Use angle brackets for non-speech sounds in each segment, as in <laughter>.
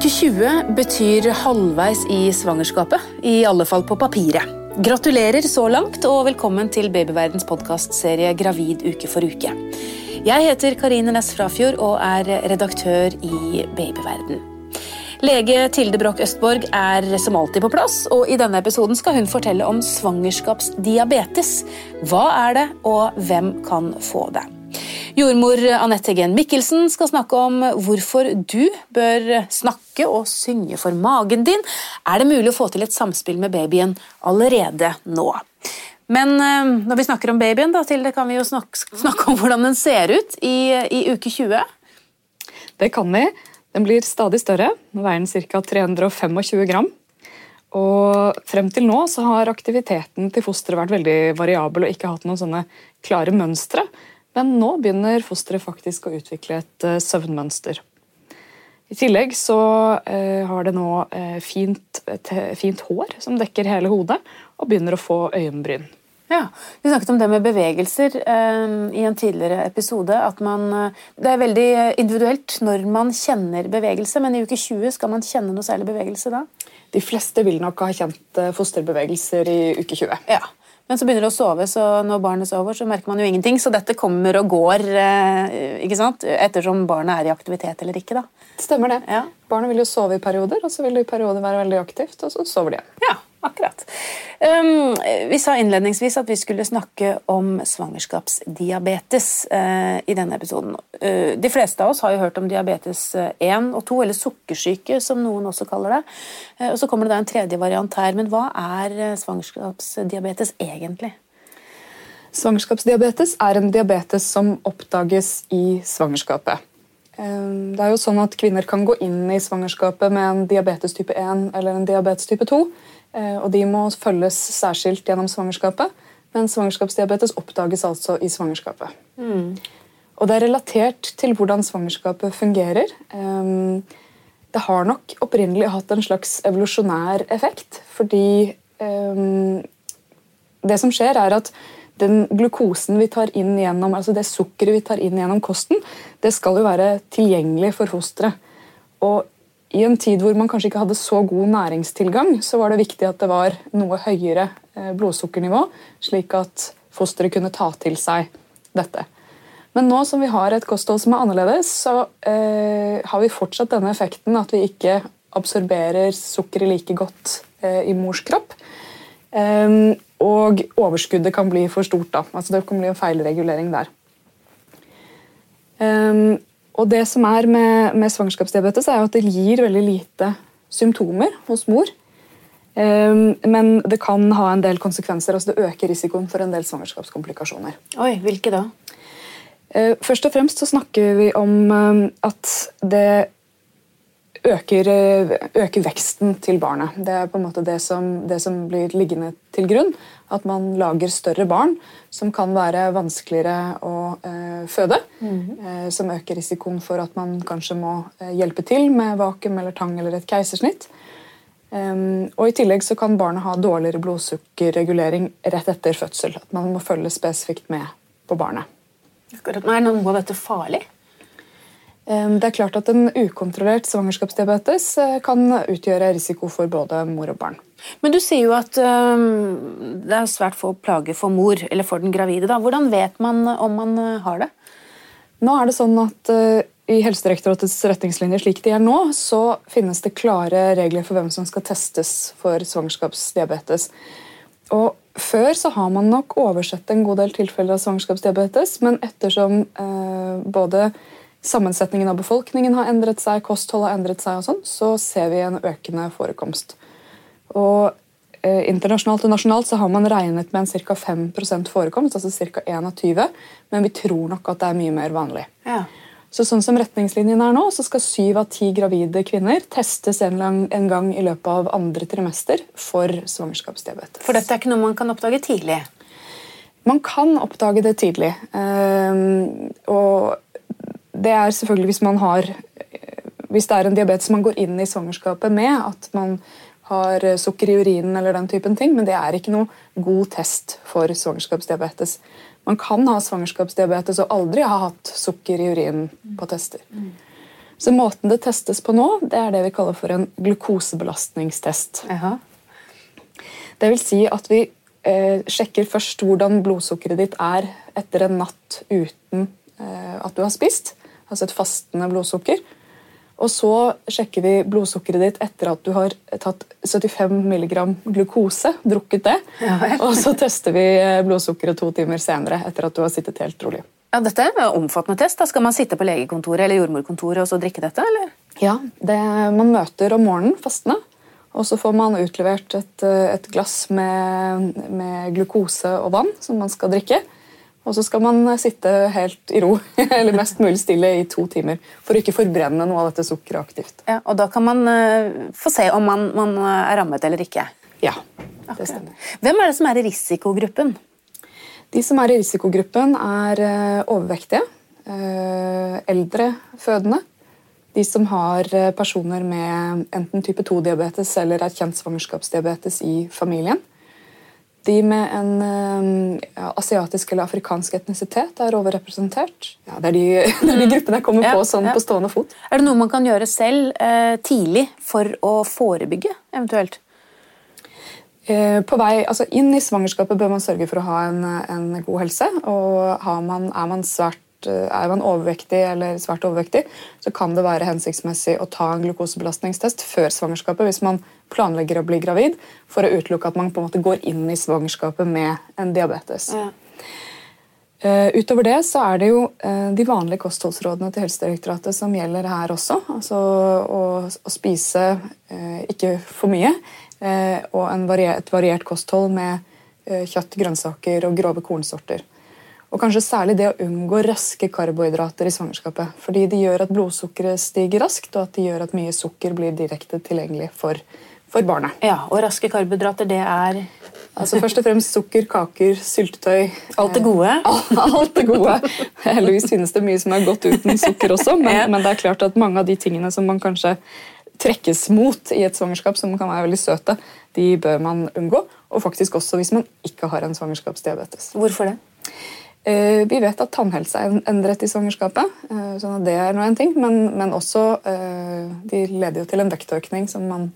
Uke 20 betyr halvveis i svangerskapet, i alle fall på papiret. Gratulerer så langt, og velkommen til Babyverdens podkastserie Gravid uke for uke. Jeg heter Karine Næss Frafjord og er redaktør i Babyverden. Lege Tilde Broch Østborg er som alltid på plass, og i denne episoden skal hun fortelle om svangerskapsdiabetes. Hva er det, og hvem kan få det? Jordmor Anette Gen Mikkelsen skal snakke om hvorfor du bør snakke og synge for magen din. Er det mulig å få til et samspill med babyen allerede nå? Men eh, når vi snakker om babyen, da, Tilde, kan vi jo snakke, snakke, om hvordan den ser ut i, i uke 20. Det kan vi. Den blir stadig større. Nå veier den ca. 325 gram. Og Frem til nå så har aktiviteten til fosteret vært veldig variabel og ikke hatt noen sånne klare mønstre. Men nå begynner fosteret faktisk å utvikle et uh, søvnmønster. I tillegg så uh, har det nå uh, fint, fint, hår som dekker hele hodet, og begynner å få øyenbryn. Ja, Vi snakket om det med bevegelser i en tidligere episode. at man, Det er veldig individuelt når man kjenner bevegelse, men i uke 20 skal man kjenne noe særlig bevegelse da? De fleste vil nok ha kjent fosterbevegelser i uke 20. Ja, men så begynner det å sove, så når barnet sover, så merker man jo ingenting. Så dette kommer og går eh, ikke sant? ettersom barnet er i aktivitet eller ikke. da. Stemmer det. Ja. Barnet vil jo sove i perioder, og så vil det i perioder være veldig aktivt, og så sover de igjen. Ja, akkurat. Um, vi sa innledningsvis at vi skulle snakke om svangerskapsdiabetes uh, i denne episoden. Uh, de fleste av oss har jo hørt om diabetes 1 eh, og 2, eller sukkersyke, som noen også kaller det. Uh, og Så kommer det da en tredje variant her. Men hva er svangerskapsdiabetes egentlig? Svangerskapsdiabetes er en diabetes som oppdages i svangerskapet. Det er jo sånn at Kvinner kan gå inn i svangerskapet med en diabetes type 1 eller en diabetes type 2. Eh, og de må følges særskilt gjennom svangerskapet. Men svangerskapsdiabetes oppdages altså i svangerskapet. Mm. Og det er relatert til hvordan svangerskapet fungerer. Eh, det har nok opprinnelig hatt en slags evolusjonær effekt, fordi eh, det som skjer, er at den glukosen vi tar inn gjennom, altså det sukkeret vi tar inn gjennom kosten, det skal jo være tilgjengelig for fosteret. Og i en tid hvor man kanskje ikke hadde så god næringstilgang, så var det viktig at det var noe høyere eh, blodsukkernivå, slik at fosteret kunne ta til seg dette. Men nå som vi har et kosthold som er annerledes, så eh, har vi fortsatt denne effekten at vi ikke absorberer sukkeret like godt eh, i mors kropp. Eh, og overskuddet kan bli for stort. da, altså Det kan bli en feilregulering der. Um, og det som er med, med svangerskapsdiabetes, er at det gir veldig lite symptomer hos mor. Um, men det kan ha en del konsekvenser. altså Det øker risikoen for en del svangerskapskomplikasjoner. Oi, Hvilke da? Uh, først og fremst så snakker vi om um, at det øker, eh, øker, veksten til barnet. Det er på en måte det som, det som, blir liggende til grunn. At man lager større barn som kan være vanskeligere å eh, føde. Mm. Eh, som øker risikoen for at man kanskje må eh, hjelpe til med vakuum eller tang eller et keisersnitt. Um, og I tillegg så kan barnet ha dårligere blodsukkerregulering rett etter fødsel. At man må følge spesifikt med på barnet. Er noe av dette farlig? Det er klart at En ukontrollert svangerskapsdiabetes eh, kan utgjøre risiko for både mor og barn. Men du sier jo at um, det er svært få plager for mor eller for den gravide. Da. Hvordan vet man om man eh, har det? Nå er det sånn at I Helsedirektoratets retningslinjer slik de er nå, så finnes det klare regler for hvem som skal testes for svangerskapsdiabetes. Og Før så har man nok oversett en god del tilfeller av svangerskapsdiabetes, men ettersom eh, både sammensetningen av befolkningen har endret seg, kosthold har endret seg, og sånn, så ser vi en økende forekomst. Og eh, Internasjonalt og nasjonalt så har man regnet med en ca. 5 forekomst, altså ca. 1 av 20, men vi tror nok at det er mye mer vanlig. Ja. Så sånn som retningslinjene er nå, så skal syv av ti gravide kvinner testes en, lang, en, gang i løpet av andre trimester for svangerskapsdiabetes. For dette er ikke noe man kan oppdage tidlig? Man kan oppdage det tidlig. Um, og det er selvfølgelig hvis man har hvis det er en diabetes man går inn i svangerskapet med, at man har sukker i urinen eller den typen ting, men det er ikke noe god test for svangerskapsdiabetes. Man kan ha svangerskapsdiabetes og aldri ha hatt sukker i urinen på tester. Så måten det testes på nå, det er det vi kaller for en glukosebelastningstest. Aha. Det vil si at vi eh, sjekker først hvordan blodsukkeret ditt er etter en natt uten eh, at du har spist, altså et fastende blodsukker. Og så sjekker vi blodsukkeret ditt etter at du har tatt 75 mg glukose, drukket det. Ja og så tester vi eh, blodsukkeret to timer senere etter at du har sittet helt rolig. Ja, dette er en omfattende test. Da skal man sitte på legekontoret eller jordmorkontoret og så drikke dette? eller? Ja, det, Man møter om morgenen fastende, og så får man utlevert et, eh, et glass med, med glukose og vann som man skal drikke. Og så skal man sitte helt i ro, <laughs> eller mest mulig stille, i to timer for å ikke forbrenne noe av dette sukkeret aktivt. Ja, og Da kan man eh, få se om man, man er rammet eller ikke. Ja, det stemmer. Hvem er det som er i risikogruppen? De som er i risikogruppen, er eh, overvektige, eh, eldre fødende, de som har eh, personer med enten type 2-diabetes eller erkjent svangerskapsdiabetes i familien. De med en eh, ja, asiatisk eller afrikansk etnisitet er overrepresentert. Ja, det, er de, <laughs> det er de gruppene jeg kommer på sånn på stående fot. Er det noe man kan gjøre selv eh, tidlig for å forebygge, eventuelt? Eh, På vei altså Inn i svangerskapet bør man sørge for å ha en, en god helse. og har man, er, man svært, er man overvektig eller svært overvektig, så kan det være hensiktsmessig å ta en glukosebelastningstest før svangerskapet hvis man planlegger å bli gravid, for å utelukke at man på en måte går inn i svangerskapet med en diabetes. Eh, utover det så er det jo uh, de vanlige kostholdsrådene til Helsedirektoratet som gjelder her også. Altså å, å spise uh, ikke for mye, eh, og en varier, et variert kosthold med eh, kjøtt, grønnsaker og grove kornsorter. Og kanskje særlig det å unngå raske karbohydrater i svangerskapet. Fordi de gjør at blodsukkeret stiger raskt, og at de gjør at mye sukker blir direkte tilgjengelig for, for barnet. Ja, Og raske karbohydrater, det er Altså Først og fremst sukker, kaker, syltetøy. Alt det gode? <laughs> Alt det gode. Heldigvis finnes det mye som er godt uten sukker også, men, Ja. men det er klart at mange av de tingene som man kanskje trekkes mot i et svangerskap, som kan være veldig søte, de bør man unngå. Og faktisk også hvis man ikke har en svangerskapsdiabetes. Hvorfor det? Eh, Vi vet at tannhelse er endret i svangerskapet, eh, sånn at det er nå en ting, men, men også eh, de leder jo til en vektøkning som man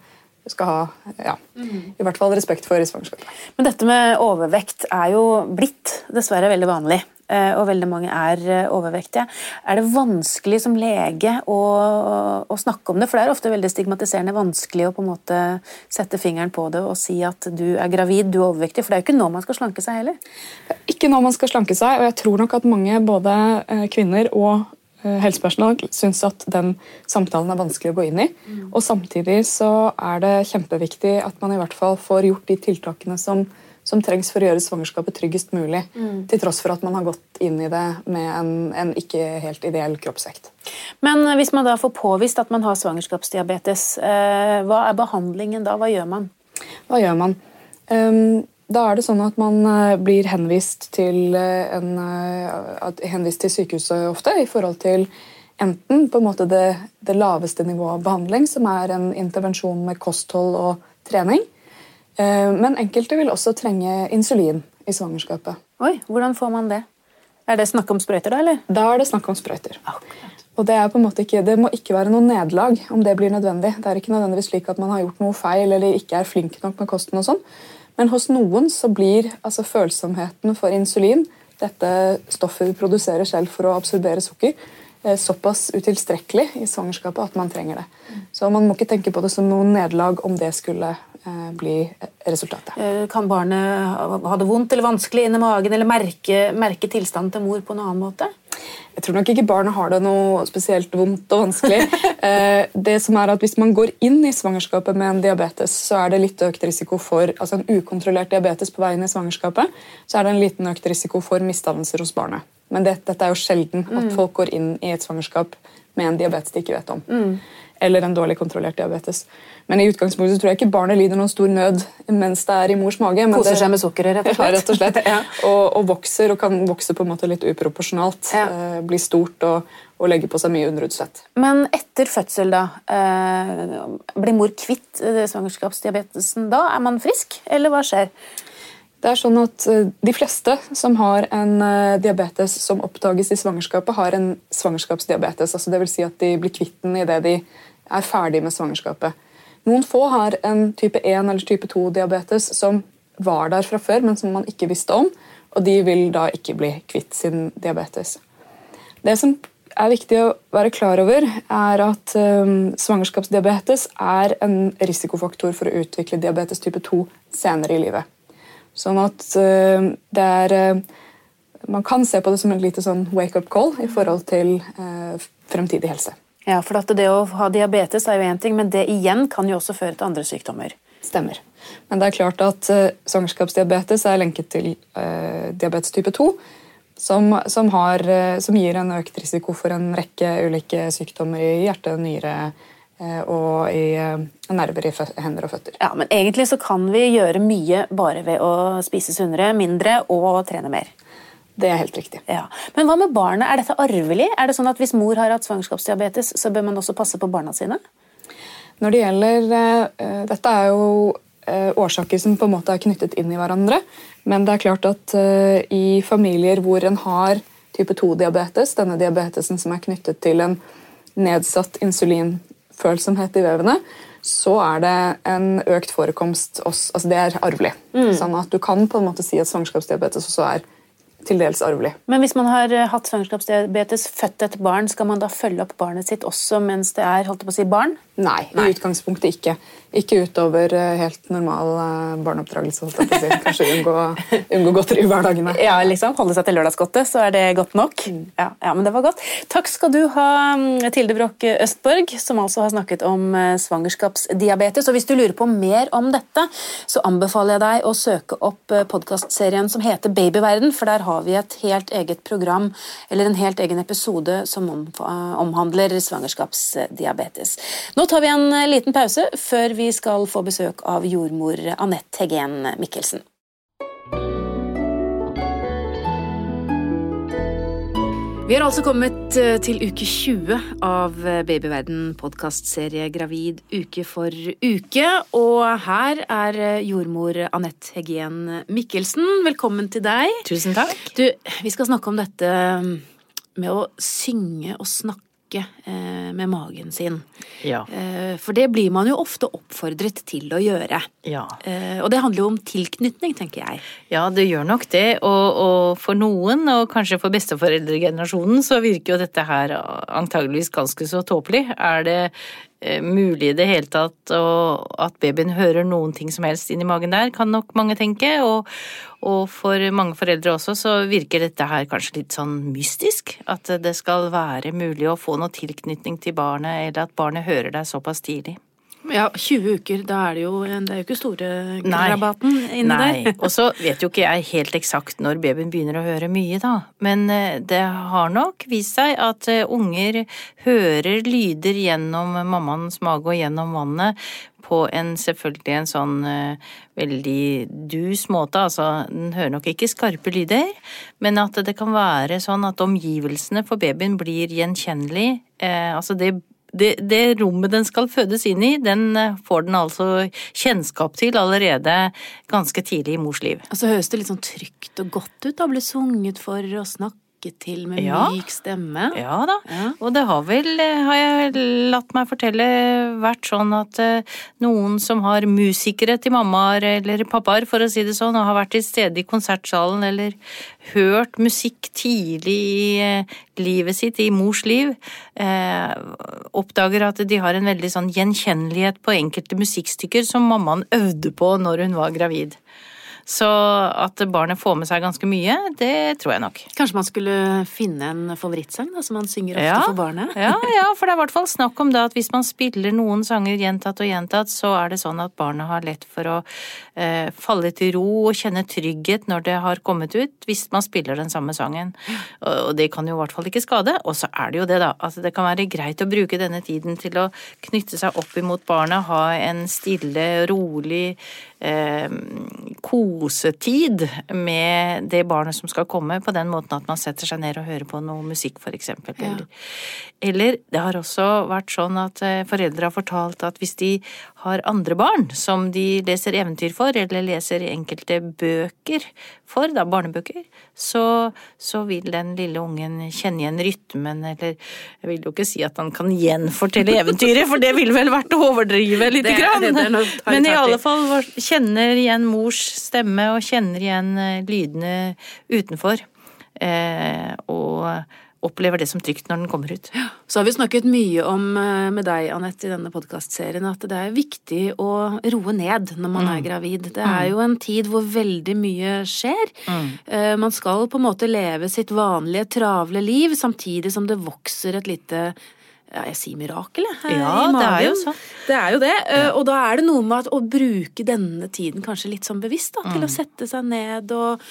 skal ha ja, i hvert fall respekt for i svangerskapet. Men dette med overvekt er jo blitt dessverre veldig vanlig. Eh, Og veldig mange er eh, overvektige. Er det vanskelig som lege å, å snakke om det? For det er ofte veldig stigmatiserende vanskelig å på en måte sette fingeren på det og si at du er gravid, du er overvektig. For det er jo ikke nå man skal slanke seg heller. Ikke nå man skal slanke seg, og jeg tror nok at mange både eh, kvinner og helsepersonell syns at den samtalen er vanskelig å gå inn i. Og samtidig så er det kjempeviktig at man i hvert fall får gjort de tiltakene som, som trengs for å gjøre svangerskapet tryggest mulig, til tross for at man har gått inn i det med en, en ikke helt ideell kroppsvekt. Men hvis man da får påvist at man har svangerskapsdiabetes, eh, hva er behandlingen da? Hva gjør man? Hva gjør man? Ehm, Da er det sånn at man eh, blir henvist til, eh, en, eh, henvist til sykehuset ofte i forhold til enten på en måte det, det laveste nivået av behandling, som er en intervensjon med kosthold og trening. Eh, Men enkelte vil også trenge insulin i svangerskapet. Oi, hvordan får man det? Er det snakk om sprøyter, da, eller? Da er det snakk om sprøyter. Og det, er ikke, det må ikke være noe nederlag om det blir nødvendig. Det er ikke nødvendigvis slik at man har gjort noe feil eller ikke er flink nok med kosten. og sånn. Men hos noen så blir altså følsomheten for insulin, dette stoffet vi produserer selv for å absorbere sukker, eh, såpass utilstrekkelig i svangerskapet at man trenger det. Så man må ikke tenke på det som noe nederlag om det skulle bli resultatet. Eh, Kan barnet ha det vondt eller vanskelig inni magen, eller merke, merke tilstanden til mor på en annen måte? Jeg tror nok ikke barnet har det noe spesielt vondt og vanskelig. <laughs> Eh, det som er at Hvis man går inn i svangerskapet med en diabetes, så er det litt økt risiko for altså en ukontrollert diabetes på vei inn i svangerskapet. Så er det en liten økt risiko for misdannelser hos barnet. Men det, dette er jo sjelden at folk går inn i et svangerskap med en diabetes de ikke vet om. Eller en dårlig kontrollert diabetes. Men i utgangspunktet tror jeg ikke barnet lider noen stor nød mens det er i mors mage. men Koser det- seg med sukkeret, <laughs> rett og slett. Ja, rett og slett. Ja. og, og vokser, og kan vokse på en måte litt uproporsjonalt. Ja. Eh, bli stort og, og legge på seg mye underutslett. Men etter fødsel, da? Eh, blir mor kvitt eh, svangerskapsdiabetesen da? Er man frisk, eller hva skjer? Det er sånn at eh, De fleste som har en eh, diabetes som oppdages i svangerskapet, har en svangerskapsdiabetes. altså Dvs. Si at de blir kvitt den idet de er ferdig med svangerskapet. Noen få har en type 1 eller type 2-diabetes som var der fra før, men som man ikke visste om. Og de vil da ikke bli kvitt sin diabetes. Det som er viktig å være klar over, er at um, svangerskapsdiabetes er en risikofaktor for å utvikle diabetes type 2 senere i livet. Sånn at uh, det er uh, Man kan se på det som en lite sånn wake-up call i forhold til uh, fremtidig helse. Ja, for at Det å ha diabetes er jo én ting, men det igjen kan jo også føre til andre sykdommer. Stemmer. Men det er klart at uh, svangerskapsdiabetes er lenket til uh, diabetes type 2 som, som, har, uh, som, gir en økt risiko for en rekke ulike sykdommer i hjerte, nyre og i nerver i hender og føtter. Ja, Men egentlig så kan vi gjøre mye bare ved å spise sunnere, mindre og trene mer. Det er helt riktig. Ja. Men hva med barnet? Er dette arvelig? Er det sånn at Hvis mor har hatt svangerskapsdiabetes, så bør man også passe på barna sine? Når det gjelder Dette er jo årsaker som på en måte er knyttet inn i hverandre. Men det er klart at uh, i familier hvor en har type 2-diabetes, denne diabetesen som er knyttet til en nedsatt insulinfølsomhet i vevene, så er det en økt forekomst altså Det er arvelig. Mm. Sånn at Du kan på en måte si at svangerskapsdiabetes også er til dels arvelig. Men hvis man har eh, hatt svangerskapsdiabetes, født et barn, skal man da følge opp barnet sitt også mens det er holdt på å si, barn? Nei, Nei, i utgangspunktet ikke. Ikke utover eh, helt normal eh, barneoppdragelse. si. Kanskje unngå, <laughs> unngå godteri i hverdagene. Ja, liksom, Holde seg til lørdagsgodtet, så er det godt nok. Mm. Ja, ja, men det var godt. Takk skal du ha, mm, Tilde Broch Østborg, som altså har snakket om svangerskapsdiabetes. Og hvis du lurer på mer om dette, så anbefaler jeg deg å søke opp podkastserien som heter Babyverden, for der har har vi et helt eget program, eller en helt egen episode som omhandler svangerskapsdiabetes. Nå tar vi en liten pause før vi skal få besøk av jordmor Anette Heggen Mikkelsen. Vi har altså kommet eh, til uke 20 av eh, Babyverden podkastserie Gravid uke for uke. Og her er eh, jordmor Anette Heggen Mikkelsen. Velkommen til deg. Tusen takk. Du, vi skal snakke om dette mm, med å synge og snakke snakke eh, med magen sin. Ja. Eh, for det blir man jo ofte oppfordret til å gjøre. Ja. Eh, og det handler jo om tilknytning, tenker jeg. Ja, det gjør nok det. Og, og for noen, og kanskje for besteforeldregenerasjonen, så virker jo dette her antageligvis ganske så tåpelig. Er det mulig i det hele tatt at babyen hører noen ting som helst inni magen der, kan nok mange tenke. Og, og, for mange foreldre også så virker dette her kanskje litt sånn mystisk. At det skal være mulig å få noe tilknytning til barnet, eller at barnet hører deg såpass tidlig. Ja, 20 uker, da er det jo, det er jo ikke store rabatten inni Nei. der. og så vet jo ikke jeg helt eksakt når babyen begynner å høre mye, da. Men eh, det har nok vist seg at eh, unger hører lyder gjennom mammaens mage og gjennom vannet på en selvfølgelig en sånn uh, veldig dus måte. Altså, den hører nok ikke skarpe lyder, men at det kan være sånn at omgivelsene for babyen blir gjenkjennelig. Eh, altså det det, det, rommet den skal fødes inn i, den eh, får den altså kjennskap til allerede ganske tidlig i mors liv. Og så høres det litt sånn trygt og godt ut å bli sunget for og snakke til med ja. myk stemme. Ja da. Ja. Og det har vel, eh, har jeg latt meg fortelle, vært sånn at uh, noen som har musikere til mammaer eller pappaer, for å si det sånn, og har vært til stede i konsertsalen eller hørt musikk tidlig i uh, livet sitt, i mors liv, oppdager at de har en veldig sånn gjenkjennelighet på enkelte musikkstykker som mammaen øvde på når hun var gravid. Så at barnet får med seg ganske mye, det tror jeg nok. Kanskje man skulle finne en favorittsang da, som man synger ofte ja, for barnet? ja, ja, for det er i hvert fall snakk om det at hvis man spiller noen sanger gjentatt og gjentatt, så er det sånn at barnet har lett for å eh, falle til ro og kjenne trygghet når det har kommet ut, hvis man spiller den samme sangen. Og det kan jo i hvert fall ikke skade. Og så er det jo det, da, at det kan være greit å bruke denne tiden til å knytte seg opp imot barnet, ha en stille, rolig eh, kosetid med det barnet som skal komme, på den måten at man setter seg ned og hører på noe musikk, for eksempel. Ja. Eller, eller det har også vært sånn at eh, foreldre har fortalt at hvis de har andre barn som de leser eventyr for, eller leser enkelte bøker for, da barnebøker, så, så vil den lille ungen kjenne igjen rytmen, eller jeg vil jo ikke si at han kan gjenfortelle eventyret, for det ville vel vært å overdrive lite grann. det Men i alle fall kjenner igjen mors stemme og kjenner igjen eh, lydene utenfor. Eh, og opplever det som trygt når den kommer ut. Så har vi snakket mye om eh, med deg, Anette, i denne podkastserien, at det er viktig å roe ned når man er gravid. Det er jo en tid hvor veldig mye skjer. Mm. Man skal på en måte leve sitt vanlige, travle liv, samtidig som det vokser et lite ja, jeg sier mirakel, jeg. eh, Ja, det er jo sånn. Det er jo det. Ja. Og da er det noe med at, å bruke denne tiden kanskje litt sånn bevisst, da. Til å sette seg ned og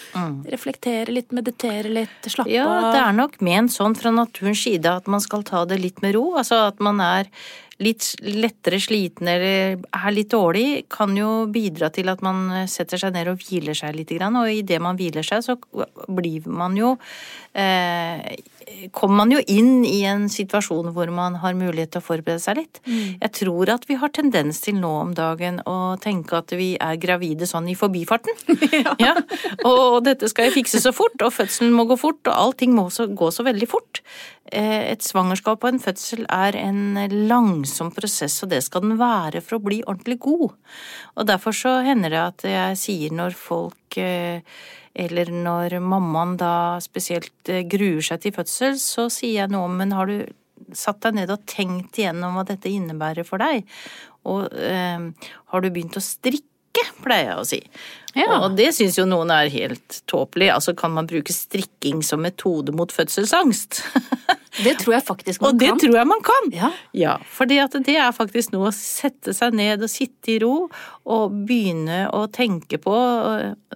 reflektere litt, meditere litt, slappe av. Ja, det er nok ment sånn fra naturens side at man skal ta det litt med ro. Altså at man er litt lettere sliten eller er litt dårlig, kan jo bidra til at man setter seg ned og hviler seg litt. Og idet man hviler seg, så blir man jo eh, Kommer man jo inn i en situasjon hvor man har mulighet til å forberede seg litt. Jeg tror at vi har tendens til nå om dagen å tenke at vi er gravide sånn i forbifarten. <laughs> ja. <laughs> Og dette skal jeg fikse så fort, og fødselen må gå fort, og allting må så, gå så veldig fort. Eh, Et svangerskap og en fødsel er en langsom prosess, og det skal den være for å bli ordentlig god. Og derfor så hender det at jeg sier når folk eh, eller når mammaen da spesielt eh, gruer seg til fødsel, så sier jeg noe om men har du satt deg ned og tenkt igjennom hva dette innebærer for deg? Og øh, har du begynt å strikke, pleier jeg å si. Ja. Og det syns jo noen er helt tåpelig. Altså, kan man bruke strikking som metode mot fødselsangst? Det tror jeg faktisk man Og det kan. tror jeg man kan! Ja. Ja, fordi at det er faktisk noe å sette seg ned og sitte i ro og begynne å tenke på,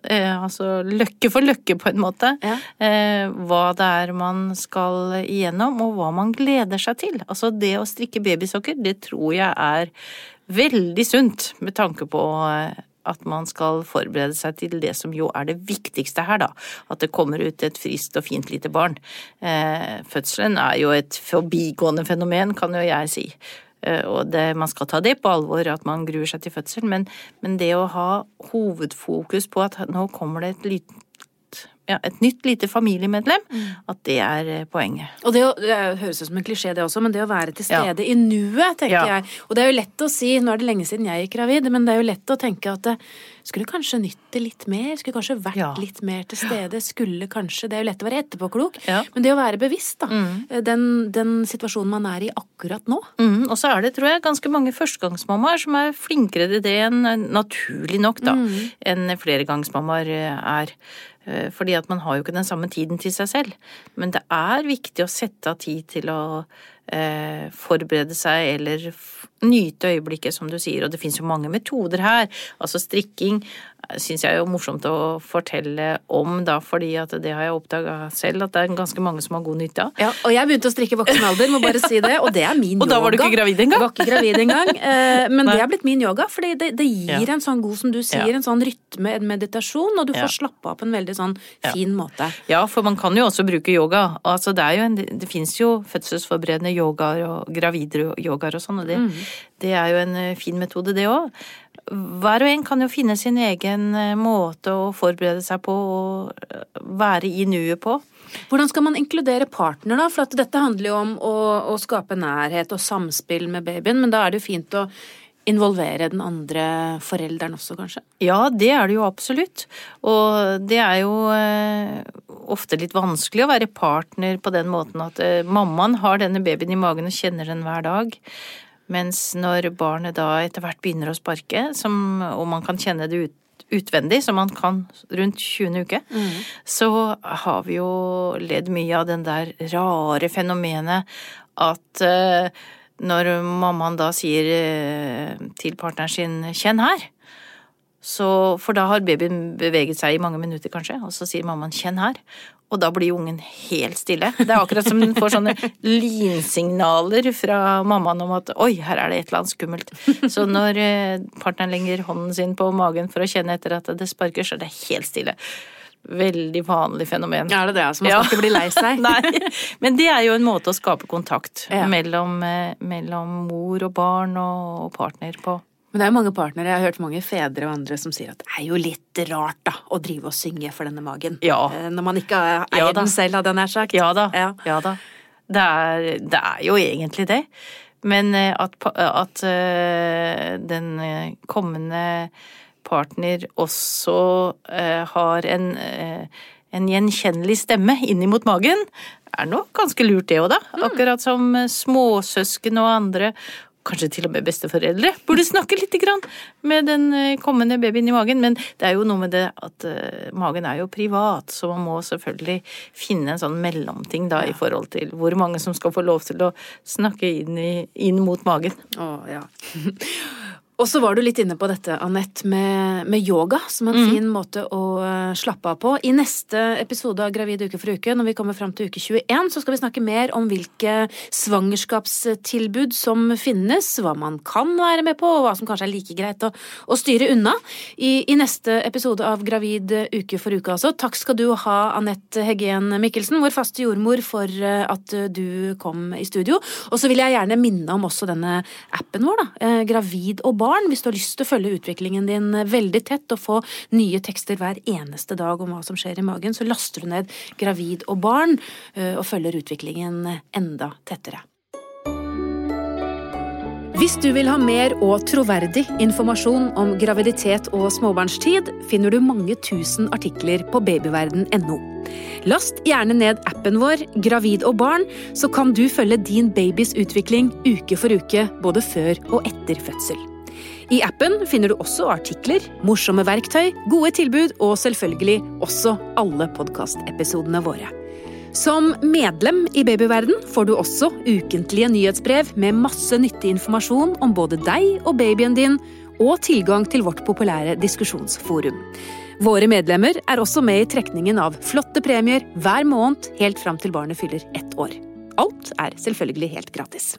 eh, altså løkke for løkke på en måte, Ja. eh, hva det er man skal igjennom og hva man gleder seg til. Altså det å strikke babysokker, det tror jeg er veldig sunt med tanke på eh, at man skal forberede seg til det som jo er det viktigste her, da. At det kommer ut et friskt og fint lite barn. Eh, fødselen er jo et forbigående fenomen, kan jo jeg si. Eh, og det, man skal ta det på alvor at man gruer seg til fødsel, men, men det å ha hovedfokus på at nå kommer det et lite ja, et nytt lite familiemedlem, at det er eh, poenget. Og det, å- det høres ut som en klisjé det også, men det å være til Ja. stede i nuet, tenker Ja. jeg. Og det er jo lett å si, nå er det lenge siden jeg gikk gravid, men det er jo lett å tenke at det skulle kanskje nytt det litt mer, skulle kanskje vært Ja. litt mer til stede, skulle kanskje, det er jo lett å være etterpåklok, Ja. men det å være bevisst da, den, den situasjonen man er i akkurat nå. Mm, og så er det, tror jeg, ganske mange førstegangsmammaer som er flinkere til det enn naturlig nok, da, enn fleregangsmammaer eh, er. Eh, Fordi at man har jo ikke den samme tiden til seg selv. Men det er viktig å sette av tid til å eh, forberede seg eller nyte øyeblikket, som du sier. Og det fins jo mange metoder her. Altså strikking syns jeg er jo morsomt å fortelle om, da, fordi at det har jeg oppdaga selv at det er ganske mange som har god nytte av. Ja, og jeg begynte å strikke i voksen alder, må bare si det, og det er min yoga. <laughs> Og da var du ikke gravid engang? Var ikke gravid engang, eh, men Nei. det er blitt min yoga, fordi det, det gir Ja. en sånn god, som du sier, Ja. en sånn rytme, en meditasjon, og du får slappe av på en veldig sånn fin måte. Ja, for man kan jo også bruke yoga. Altså, det, er jo en, det fins jo fødselsforberedende yogaer og gravide yogaer og sånn, og det, det er jo en eh, fin metode, det òg. Hver og en kan jo finne sin egen eh, måte å forberede seg på og eh, være i nuet på. Hvordan skal man inkludere partner, da? For dette handler jo om å, å skape nærhet og samspill med babyen, men da er det jo fint å involvere den andre forelderen også, kanskje? Ja, det er det jo absolutt. Og det er jo eh, ofte litt vanskelig å være partner på den måten at eh, mammaen har denne babyen i magen og kjenner den hver dag. Mens når barnet da etter hvert begynner å sparke, som, og man kan kjenne det ut, utvendig, som man kan rundt 20. uke, så har vi jo ledd mye av den der rare fenomenet at eh, når mammaen da sier eh, til partneren sin 'kjenn her', så, for da har babyen beveget seg i mange minutter, kanskje, og så sier mammaen 'kjenn her'. og da blir ungen helt stille. Det er akkurat som den får sånne lynsignaler fra mammaen om at oi, her er det et eller annet skummelt. Så når eh, partneren legger hånden sin på magen for å kjenne etter at det sparker, så er det helt stille. Veldig vanlig fenomen. Er det det? Så man skal Ja. ikke bli lei seg? <laughs> Nei, men det er jo en måte å skape kontakt Ja. mellom, eh, mellom mor og barn og partner på. Men det er mange partnere, jeg har hørt mange fedre og andre som sier at det er jo litt rart da, å drive og synge for denne magen. Ja. Eh, Når man ikke eier Ja den selv, hadde jeg nær sagt. Ja da. Ja. Ja da. Det er, det er jo egentlig det. Men eh, at, at den kommende partner også eh, har en, eh, en gjenkjennelig stemme innimot magen, er nok ganske lurt det òg, da. Akkurat som eh, småsøsken og andre. Kanskje til og med besteforeldre burde snakke litt med den kommende babyen i magen. Men det er jo noe med det at magen er jo privat, så man må selvfølgelig finne en sånn mellomting da i forhold til hvor mange som skal få lov til å snakke inn, i, inn mot magen. Å, ja. <laughs> Og så var du litt inne på dette, Anette, med, med yoga som en mm. fin måte å eh, slappe av på. I neste episode av Gravid uke for uke, når vi kommer fram til uke 21, så skal vi snakke mer om hvilke svangerskapstilbud som finnes, hva man kan være med på, og hva som kanskje er like greit å, å styre unna. I, I neste episode av Gravid uke for uke, altså. Takk skal du ha, Anette Heggen Mikkelsen, vår faste jordmor, for eh, at du kom i studio. Og så vil jeg gjerne minne om også denne appen vår, da. eh, Gravid og barn. Hvis du har lyst til å følge utviklingen din veldig tett og få nye tekster hver eneste dag om hva som skjer i magen, så laster du ned Gravid og barn eh, og følger utviklingen enda tettere. Hvis du vil ha mer og troverdig informasjon om graviditet og småbarnstid, finner du mange tusen artikler på babyverden.no. Last gjerne ned appen vår Gravid og barn, så kan du følge din babys utvikling uke for uke, både før og etter fødsel. I appen finner du også artikler, morsomme verktøy, gode tilbud og selvfølgelig også alle podkastepisodene våre. Som medlem i Babyverden får du også ukentlige nyhetsbrev med masse nyttig informasjon om både deg og babyen din, og tilgang til vårt populære diskusjonsforum. Våre medlemmer er også med i trekningen av flotte premier hver måned helt fram til barnet fyller ett år. Alt er selvfølgelig helt gratis.